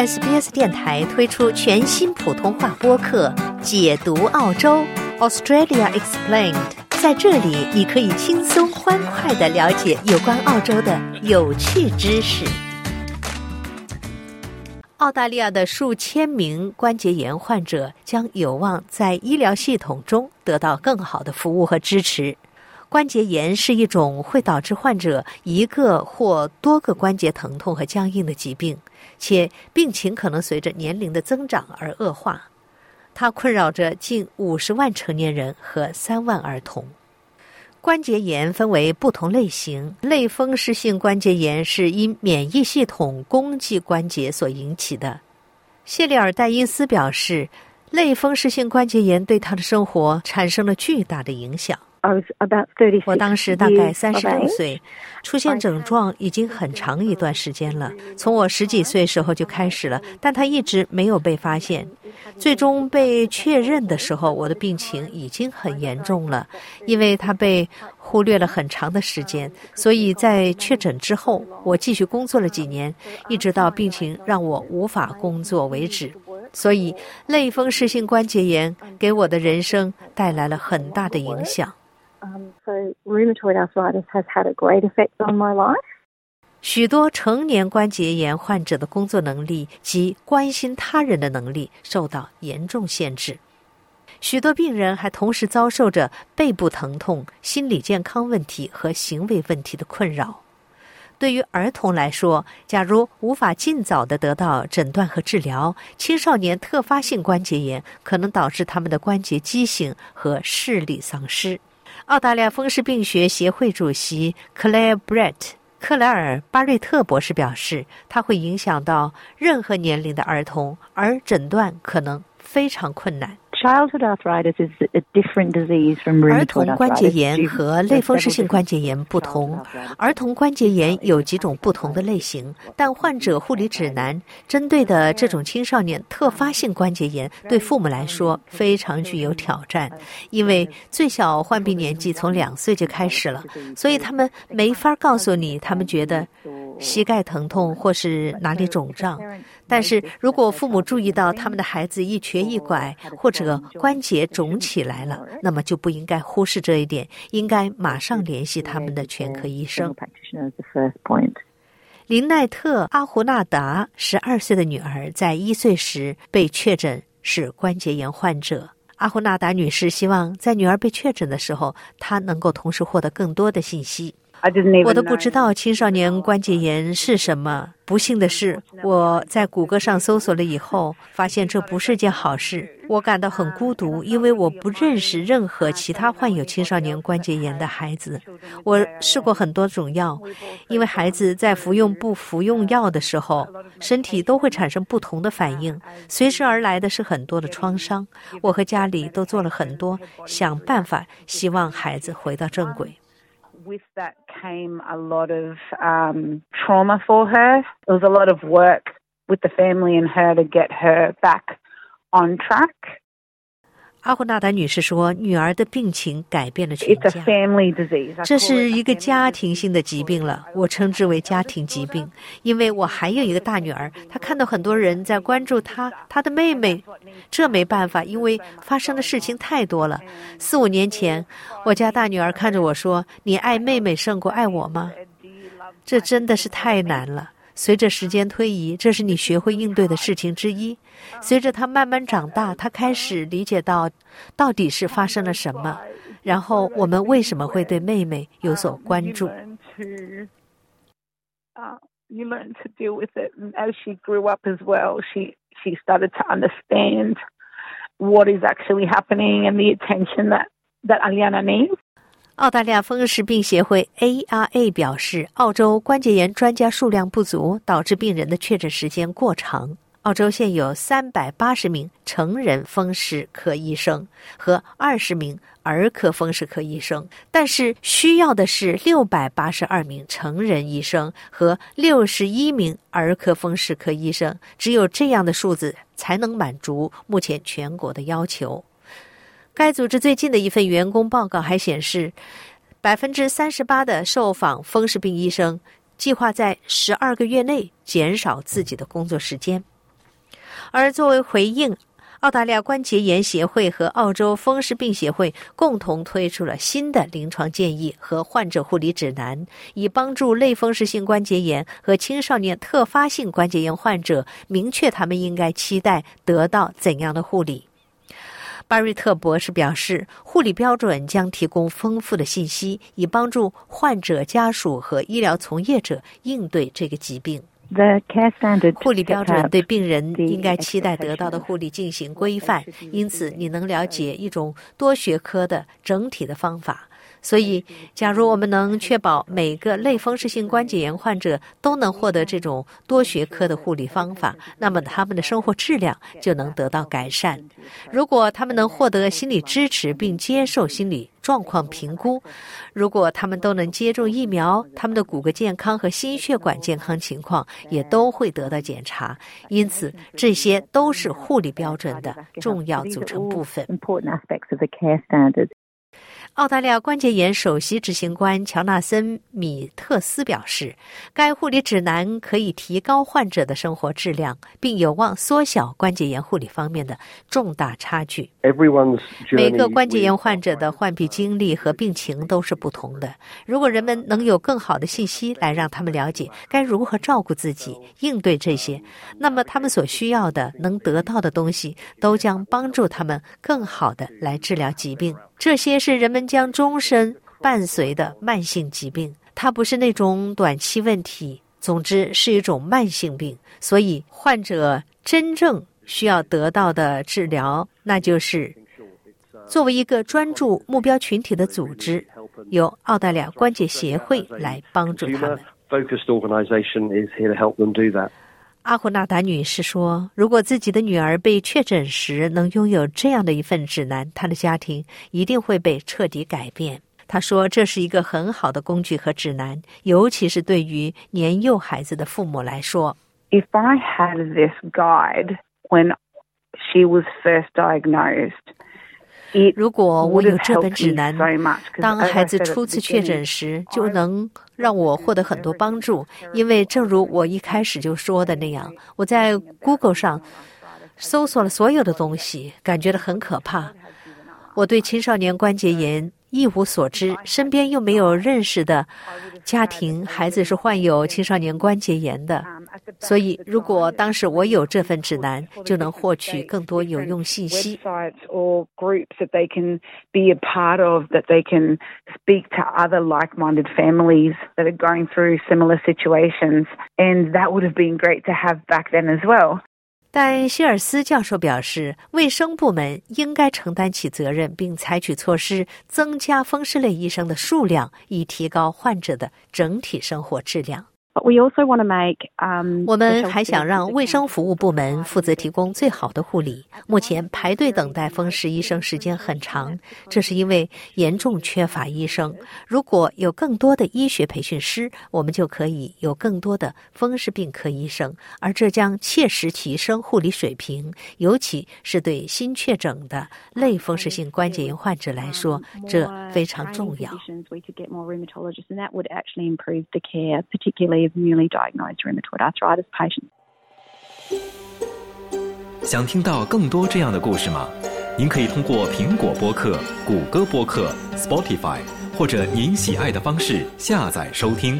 SBS 电台推出全新普通话播客《解读澳洲 Australia Explained》。在这里，你可以轻松欢快的了解有关澳洲的有趣知识。澳大利亚的数千名关节炎患者将有望在医疗系统中得到更好的服务和支持。关节炎是一种会导致患者一个或多个关节疼痛和僵硬的疾病，且病情可能随着年龄的增长而恶化。它困扰着近五十万成年人和三万儿童。关节炎分为不同类型，类风湿性关节炎是因免疫系统攻击关节所引起的。谢里尔·戴因斯表示，类风湿性关节炎对他的生活产生了巨大的影响。我当时大概三十六岁，出现症状已经很长一段时间了。从我十几岁时候就开始了，但他一直没有被发现。最终被确认的时候，我的病情已经很严重了，因为他被忽略了很长的时间。所以在确诊之后，我继续工作了几年，一直到病情让我无法工作为止。所以，类风湿性关节炎给我的人生带来了很大的影响。许多成年关节炎患者的工作能力及关心他人的能力受到严重限制。许多病人还同时遭受着背部疼痛、心理健康问题和行为问题的困扰。对于儿童来说，假如无法尽早的得到诊断和治疗，青少年特发性关节炎可能导致他们的关节畸形和视力丧失。澳大利亚风湿病学协会主席克莱尔·布瑞特克莱尔·巴瑞特博士表示，它会影响到任何年龄的儿童，而诊断可能非常困难。Childhood arthritis is a different disease from rheumatoid 儿童关节炎和类风湿性关节炎不同。儿童关节炎有几种不同的类型，但患者护理指南针对的这种青少年特发性关节炎，对父母来说非常具有挑战，因为最小患病年纪从两岁就开始了，所以他们没法告诉你他们觉得。膝盖疼痛或是哪里肿胀，但是如果父母注意到他们的孩子一瘸一拐或者关节肿起来了，那么就不应该忽视这一点，应该马上联系他们的全科医生。林奈特·阿胡纳达十二岁的女儿在一岁时被确诊是关节炎患者。阿胡纳达女士希望在女儿被确诊的时候，她能够同时获得更多的信息。我都不知道青少年关节炎是什么。不幸的是，我在谷歌上搜索了以后，发现这不是件好事。我感到很孤独，因为我不认识任何其他患有青少年关节炎的孩子。我试过很多种药，因为孩子在服用不服用药的时候，身体都会产生不同的反应，随之而来的是很多的创伤。我和家里都做了很多，想办法希望孩子回到正轨。With that came a lot of um, trauma for her. It was a lot of work with the family and her to get her back on track. 阿胡纳达女士说：“女儿的病情改变了全家。这是一个家庭性的疾病了，我称之为家庭疾病，因为我还有一个大女儿，她看到很多人在关注她，她的妹妹。这没办法，因为发生的事情太多了。四五年前，我家大女儿看着我说：‘你爱妹妹胜过爱我吗？’这真的是太难了。”随着时间推移，这是你学会应对的事情之一。随着他慢慢长大，他开始理解到到底是发生了什么，然后我们为什么会对妹妹有所关注。，you learn to deal with it as she grew up as well. She she started to understand what is actually happening and the attention that that Aliana needs. 澳大利亚风湿病协会 （ARA） 表示，澳洲关节炎专家数量不足，导致病人的确诊时间过长。澳洲现有三百八十名成人风湿科医生和二十名儿科风湿科医生，但是需要的是六百八十二名成人医生和六十一名儿科风湿科医生。只有这样的数字，才能满足目前全国的要求。该组织最近的一份员工报告还显示，百分之三十八的受访风湿病医生计划在十二个月内减少自己的工作时间。而作为回应，澳大利亚关节炎协会和澳洲风湿病协会共同推出了新的临床建议和患者护理指南，以帮助类风湿性关节炎和青少年特发性关节炎患者明确他们应该期待得到怎样的护理。巴瑞特博士表示，护理标准将提供丰富的信息，以帮助患者家属和医疗从业者应对这个疾病。护理标准对病人应该期待得到的护理进行规范，因此你能了解一种多学科的整体的方法。所以，假如我们能确保每个类风湿性关节炎患者都能获得这种多学科的护理方法，那么他们的生活质量就能得到改善。如果他们能获得心理支持并接受心理状况评估，如果他们都能接种疫苗，他们的骨骼健康和心血管健康情况也都会得到检查。因此，这些都是护理标准的重要组成部分。澳大利亚关节炎首席执行官乔纳森·米特斯表示，该护理指南可以提高患者的生活质量，并有望缩小关节炎护理方面的重大差距。每个关节炎患者的患病经历和病情都是不同的。如果人们能有更好的信息来让他们了解该如何照顾自己、应对这些，那么他们所需要的、能得到的东西都将帮助他们更好的来治疗疾病。这些是人们将终身伴随的慢性疾病，它不是那种短期问题。总之，是一种慢性病。所以，患者真正需要得到的治疗，那就是作为一个专注目标群体的组织，由澳大利亚关节协会来帮助他们。Focused organization is here to help them do that. 阿胡纳达女士说：“如果自己的女儿被确诊时能拥有这样的一份指南，她的家庭一定会被彻底改变。”她说：“这是一个很好的工具和指南，尤其是对于年幼孩子的父母来说。” If I had this guide when she was first diagnosed. 如果我有这本指南，当孩子初次确诊时，就能让我获得很多帮助。因为正如我一开始就说的那样，我在 Google 上搜索了所有的东西，感觉到很可怕。我对青少年关节炎一无所知，身边又没有认识的家庭孩子是患有青少年关节炎的。所以，如果当时我有这份指南，就能获取更多有用信息。or groups that they can be a part of, that they can speak to other like-minded families that are going through similar situations, and that would have been great to have back then as well. 但希尔斯教授表示，卫生部门应该承担起责任，并采取措施增加风湿类医生的数量，以提高患者的整体生活质量。我们还想让卫生服务部门负责提供最好的护理。目前排队等待风湿医生时间很长，这是因为严重缺乏医生。如果有更多的医学培训师，我们就可以有更多的风湿病科医生，而这将切实提升护理水平，尤其是对新确诊的类风湿性关节炎患者来说，这非常重要。Newly diagnosed rheumatoid arthritis patients. 想听到更多这样的故事吗？您可以通过苹果播客、谷歌播客、Spotify 或者您喜爱的方式下载收听。